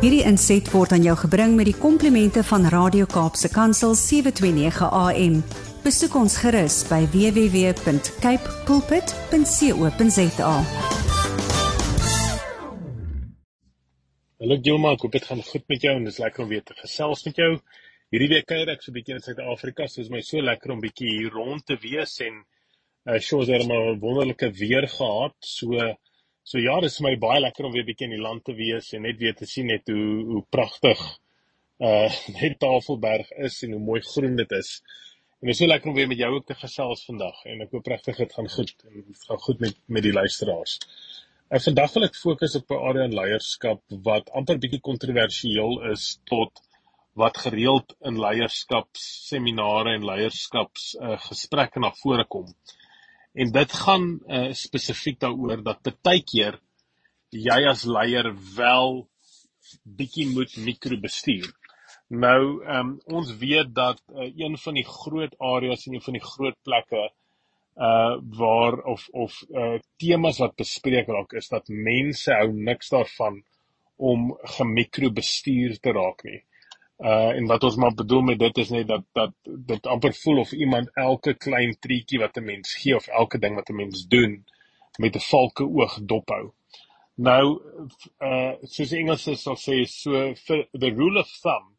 Hierdie inset word aan jou gebring met die komplimente van Radio Kaapse Kansel 729 AM. Besoek ons gerus by www.cape pulpit.co.za. Hallo Gilma, ek hoop dit gaan goed met jou en dit is lekker om weer te gesels met jou. Hierdie week kuier ek so 'n bietjie in Suid-Afrika, so is my so lekker om bietjie hier rond te wees en uh shows het maar wonderlike weer gehad. So so ja, dit is my baie lekker om weer bietjie in die land te wees en net weer te sien net hoe hoe pragtig uh net Tafelberg is en hoe mooi groen dit is. En dit is so lekker om weer met jou ook te gesels vandag en ek hoop regtig dit gaan goed en dit gaan goed met met die luisteraars. En vandag wil ek fokus op 'n area in leierskap wat amper bietjie kontroversieel is tot wat gereeld in leierskapsseminare en leierskaps uh, gesprekke na vore kom. En dit gaan uh, spesifiek daaroor dat baie keer jy as leier wel bietjie moet mikrobestuur. Nou, ehm um, ons weet dat uh, een van die groot areas en een van die groot plekke uh waar of of uh temas wat bespreek raak is dat mense hou niks daarvan om gemikrobestuur te raak nie. Uh en wat ons maar bedoel met dit is net dat dat dit amper voel of iemand elke klein treetjie wat 'n mens gee of elke ding wat 'n mens doen met 'n valke oog dophou. Nou uh soos Engels sal sê so for the rule of thumb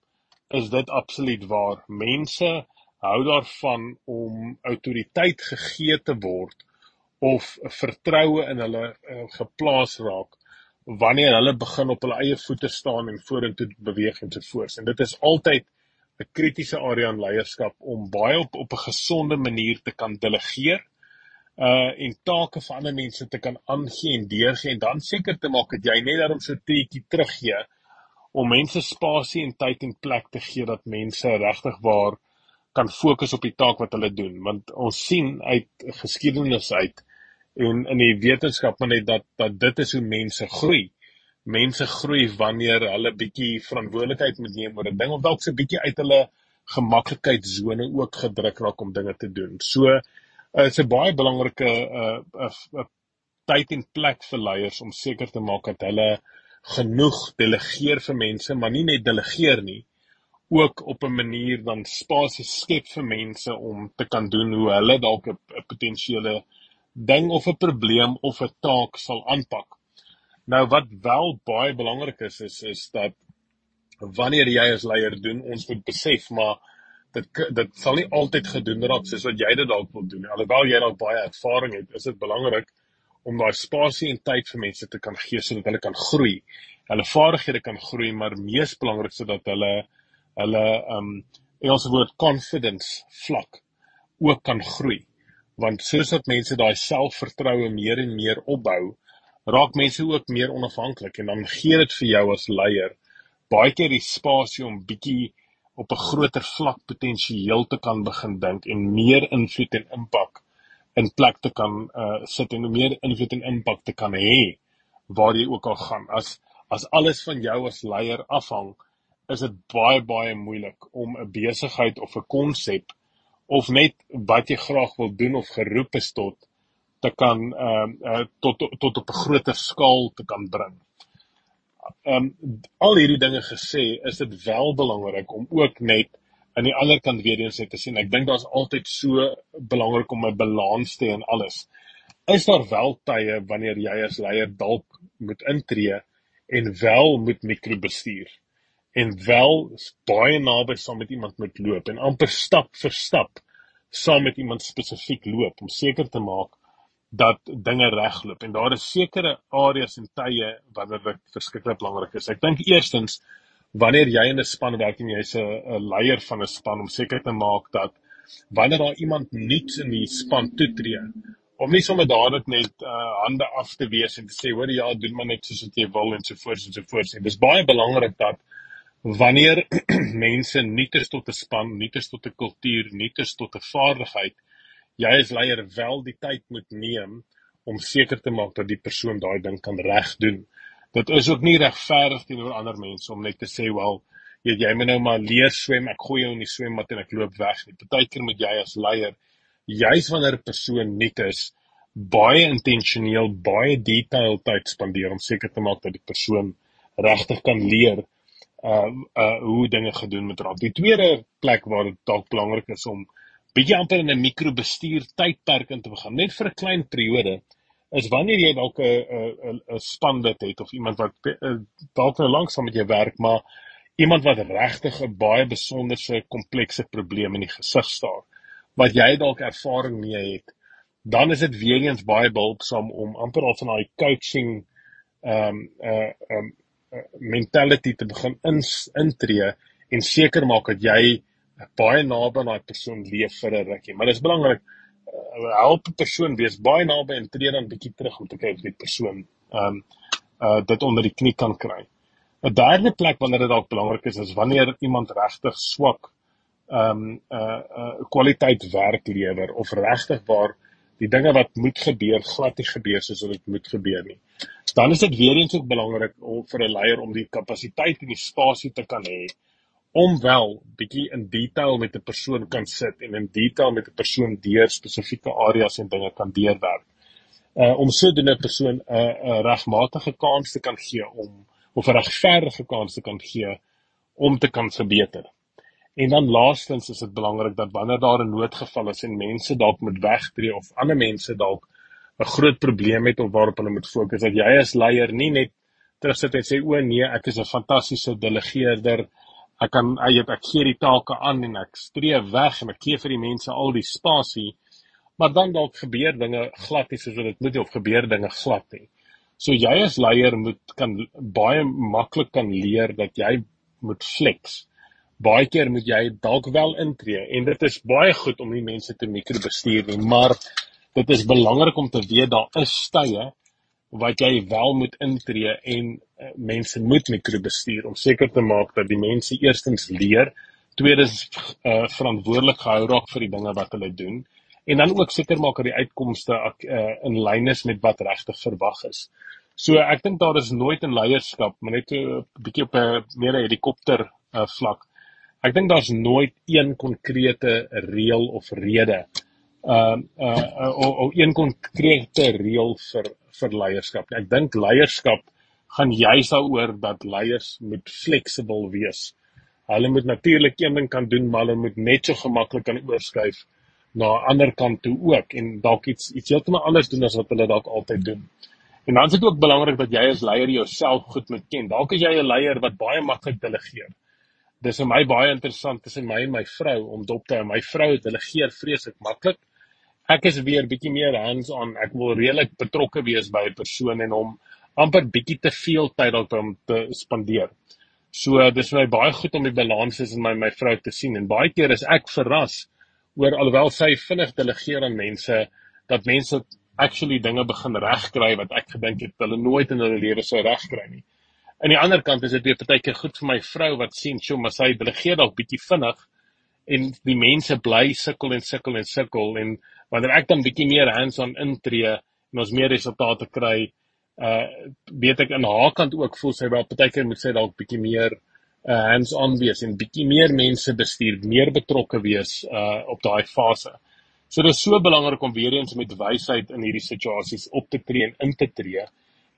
is dit absoluut waar. Mense hou daarvan om autoriteit gegee te word of vertroue in hulle uh, geplaas raak wanneer hulle begin op hulle eie voete staan en vorentoe beweeg en so voort. En dit is altyd 'n kritiese area in leierskap om baie op op 'n gesonde manier te kan delegeer uh en take vir ander mense te kan aangee en deurgee en dan seker te maak dat jy net daarom so teetjie teruggee om mense spasie en tyd en plek te gee dat mense regtig waar kan fokus op die taak wat hulle doen want ons sien uit geskiedenis uit en in die wetenskap maar net dat dat dit is hoe mense groei. Mense groei wanneer hulle bietjie verantwoordelikheid moet neem oor 'n ding of dalk so bietjie uit hulle gemaklikheidsone ook gedruk raak om dinge te doen. So uh, is 'n baie belangrike 'n uh, uh, uh, tyd en plek vir leiers om seker te maak dat hulle genoeg delegeer vir mense, maar nie net delegeer nie, ook op 'n manier dan spasie skep vir mense om te kan doen hoe hulle dalk 'n potensiële uh, ding of 'n probleem of 'n taak sal aanpak. Nou wat wel baie belangrik is is is dat wanneer jy as leier doen, ons moet besef maar dit dit sal nie altyd gedoen raak soos wat jy dit dalk wil doen. Alhoewel jy dalk baie ervaring het, is dit belangrik om daai spasie en tyd vir mense te kan gee sodat hulle kan groei. Hulle vaardighede kan groei, maar mees belangrik sodat hulle hulle um Engelse woord confidence vlak ook kan groei want soos wat mense daai selfvertroue meer en meer opbou, raak mense ook meer onafhanklik en dan gee dit vir jou as leier baie keer die spasie om bietjie op 'n groter vlak potensieel te kan begin dink en meer invloed en impak in plek te kan uh sit en meer invloed en impak te kan hê waar jy ook al gaan. As as alles van jou as leier afhang, is dit baie baie moeilik om 'n besigheid of 'n konsep of net wat jy graag wil doen of geroep is tot te kan ehm uh, uh, tot tot op 'n groter skaal te kan bring. Ehm um, al hierdie dinge gesê, is dit wel belangrik om ook net aan die ander kant weer eens te sien. Ek dink daar's altyd so belangrik om 'n balans te hê in alles. Is daar wel tye wanneer jy as leier dalk moet intree en wel moet mikrobestuur? En wel baie naby saam met iemand moet loop en amper stap vir stap saam met iemand spesifiek loop om seker te maak dat dinge regloop en daar is sekere areas en tye wanneer dit verskriklik belangrik is. Ek dink eerstens wanneer jy in 'n span werk en jy's 'n leier van 'n span om seker te maak dat wanneer daar iemand nuuts in die span toetree om nie sommer dadelik net uh, hande af te wees en te sê hoor ja doen maar net soos wat jy wil en so voort en so voort. Dit is baie belangrik dat wanneer mense nuut is tot 'n span, nuut is tot 'n kultuur, nuut is tot 'n vaardigheid, jy as leier wel die tyd moet neem om seker te maak dat die persoon daai ding kan reg doen. Dit is ook nie regverdig teenoor ander mense om net te sê, "Wel, jy jy moet nou maar leer swem, ek gooi jou in die swembad en ek loop weg nie." Partykeer moet jy as leier, juis wanneer 'n persoon nuut is, baie intentioneel, baie detail tyd spandeer om seker te maak dat die persoon regtig kan leer uh uh hoe dinge gedoen moet word. Die tweede plek waar dit dalk belangrik is om bietjie amper in 'n mikrobestuur tydperk in te begin, net vir 'n klein periode, is wanneer jy dalk 'n 'n 'n span dit het of iemand wat dalk nou lank saam met jou werk, maar iemand wat regtig 'n baie besonderse komplekse probleem in die gesig staar wat jy dalk ervaring mee het, dan is dit weer eens baie behulpsaam om amper al van daai coaching ehm um, uh um mentality te begin in, intree en seker maak dat jy baie naby aan daai persoon leef vir 'n rukkie. Maar dit is belangrik uh, help 'n persoon wees baie naby en tree dan bietjie terug om te kyk of die persoon ehm um, uh dit onder die knie kan kry. 'n Derde plek wanneer dit dalk belangrik is is wanneer iemand regtig swak ehm um, uh uh kwaliteit werk lewer of regtig waar die dinge wat moet gebeur glad nie gebeur soos dit moet gebeur nie dan is dit weer eens ook belangrik om vir 'n leier om die kapasiteit en die spasie te kan hê om wel bietjie in detail met 'n persoon kan sit en in detail met 'n persoon deur spesifieke areas en dinge kan deurwerk. Uh om sodoende 'n persoon 'n uh, 'n uh, regmatige kans te kan gee om of 'n regverdige kans te kan gee om te kan verbeter. En dan laastens is dit belangrik dat wanneer daar 'n noodgeval is en mense dalk moet wegtreë of ander mense dalk 'n groot probleem het of waarop hulle moet fokus dat jy as leier nie net terugsit en sê o nee, ek is 'n fantastiese delegeerder. Ek kan ek, ek gee die take aan en ek streef weg en ek gee vir die mense al die spasie. Maar dan dalk gebeur dinge glad nie soos wat dit moet of gebeur dinge glad nie. So jy as leier moet kan baie maklik kan leer dat jy moet flex. Baie keer moet jy dalk wel intree en dit is baie goed om nie mense te mikrobestuur nie, maar dit is belangrik om te weet daar is tye wat jy wel moet intree en uh, mense moet mikrobestuur om seker te maak dat die mense eerstens leer, tweedens uh, verantwoordelik gehou raak vir die dinge wat hulle doen en dan ook seker maak dat die uitkomste uh, in lyn is met wat regtig verwag is. So ek dink daar is nooit 'n leierskap, maar net 'n bietjie op 'n meer helikopter uh, vlak. Ek dink daar's nooit een konkrete reël of rede uh uh of een konkrete reël vir vir leierskap. Ek dink leierskap gaan juis daaroor dat leiers moet fleksibel wees. Hulle moet natuurlik een ding kan doen, maar hulle moet net so gemaklik kan oorskuif na 'n ander kant toe ook en dalk iets iets heeltemal anders doen as wat hulle dalk altyd doen. En dan is dit ook belangrik dat jy as leier jouself goed moet ken. Dalk is jy 'n leier wat baie maklik delegeer. Dis vir my baie interessant tussen my en my vrou om dop te hou. My vrou delegeer vreeslik maklik ek is weer bietjie meer hands-on. Ek wil redelik betrokke wees by 'n persoon en hom amper bietjie te veel tyd op hom te spandeer. So dis vir my baie goed om die balans in my my vrou te sien en baie keer is ek verras oor alhoewel sy vinnig delegeer aan mense dat mense actually dinge begin regkry wat ek gedink het hulle nooit in hulle lewe sou regkry nie. Aan die ander kant is dit weer partykeer goed vir my vrou wat sien, "Sjoe, maar sy delegeer dalk bietjie vinnig." En die mense bly sukkel en sukkel en sukkel en wanneer ek dan bietjie meer hands-on intree en ons meer resultate kry uh weet ek aan haar kant ook voel sy wel partykeer moet sy dalk bietjie meer uh hands-on wees en bietjie meer mense bestuur, meer betrokke wees uh op daai fase. So dit is so belangrik om weer eens met wysheid in hierdie situasies op te tree en in te tree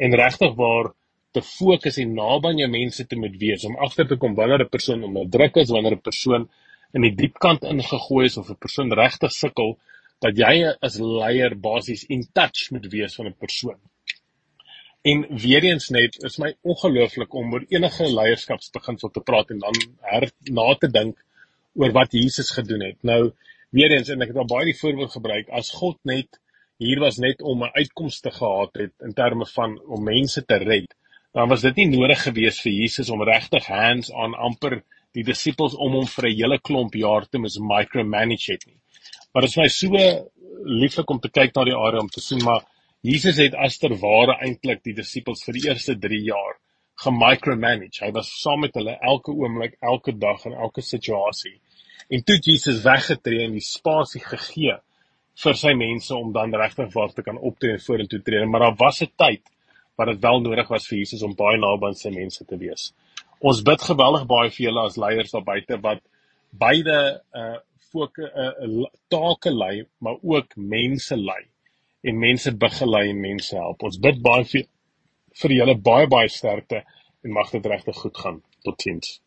en regtig waar te fokus en naby aan jou mense te moet wees om agter te kom wanneer 'n persoon onder druk is, wanneer 'n persoon in die diep kant ingegooi is of 'n persoon regtig sukkel dat jy as leier basies in touch moet wees van 'n persoon. En weer eens net is my ongelooflik om oor enige leierskapsbeginsel te praat en dan her na te dink oor wat Jesus gedoen het. Nou weer eens en ek het al baie die voorbeeld gebruik as God net hier was net om 'n uitkomste gehad het in terme van om mense te red. Dan was dit nie nodig gewees vir Jesus om regtig hands on amper die disippels om hom vir 'n hele klomp jaar te mis micromanage het nie. Maar dit is my so lieflik om te kyk na die area om te sien maar Jesus het as ter ware eintlik die disippels vir die eerste 3 jaar gemicromanage. Hy was saam met hulle elke oomblik, elke dag en elke situasie. En toe Jesus weggetree en die spasie gegee vir sy mense om dan regtig waar te kan optree en vorentoe tree. Maar daar was 'n tyd wat dit wel nodig was vir Jesus om baie naby aan sy mense te wees Ons bid geweldig baie vir julle as leiers daar buite wat beide uh fokus uh, 'n uh, take lei, maar ook mense lei en mense begelei en mense help. Ons bid baie vir vir julle baie baie sterkte en mag dit regtig goed gaan. Totsiens.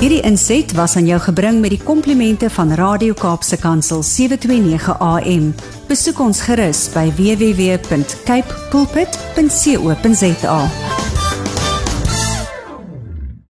Hierdie inset was aan jou gebring met die komplimente van Radio Kaapse Kansel 729 AM. Besoek ons gerus by www.cape pulpit.co.za.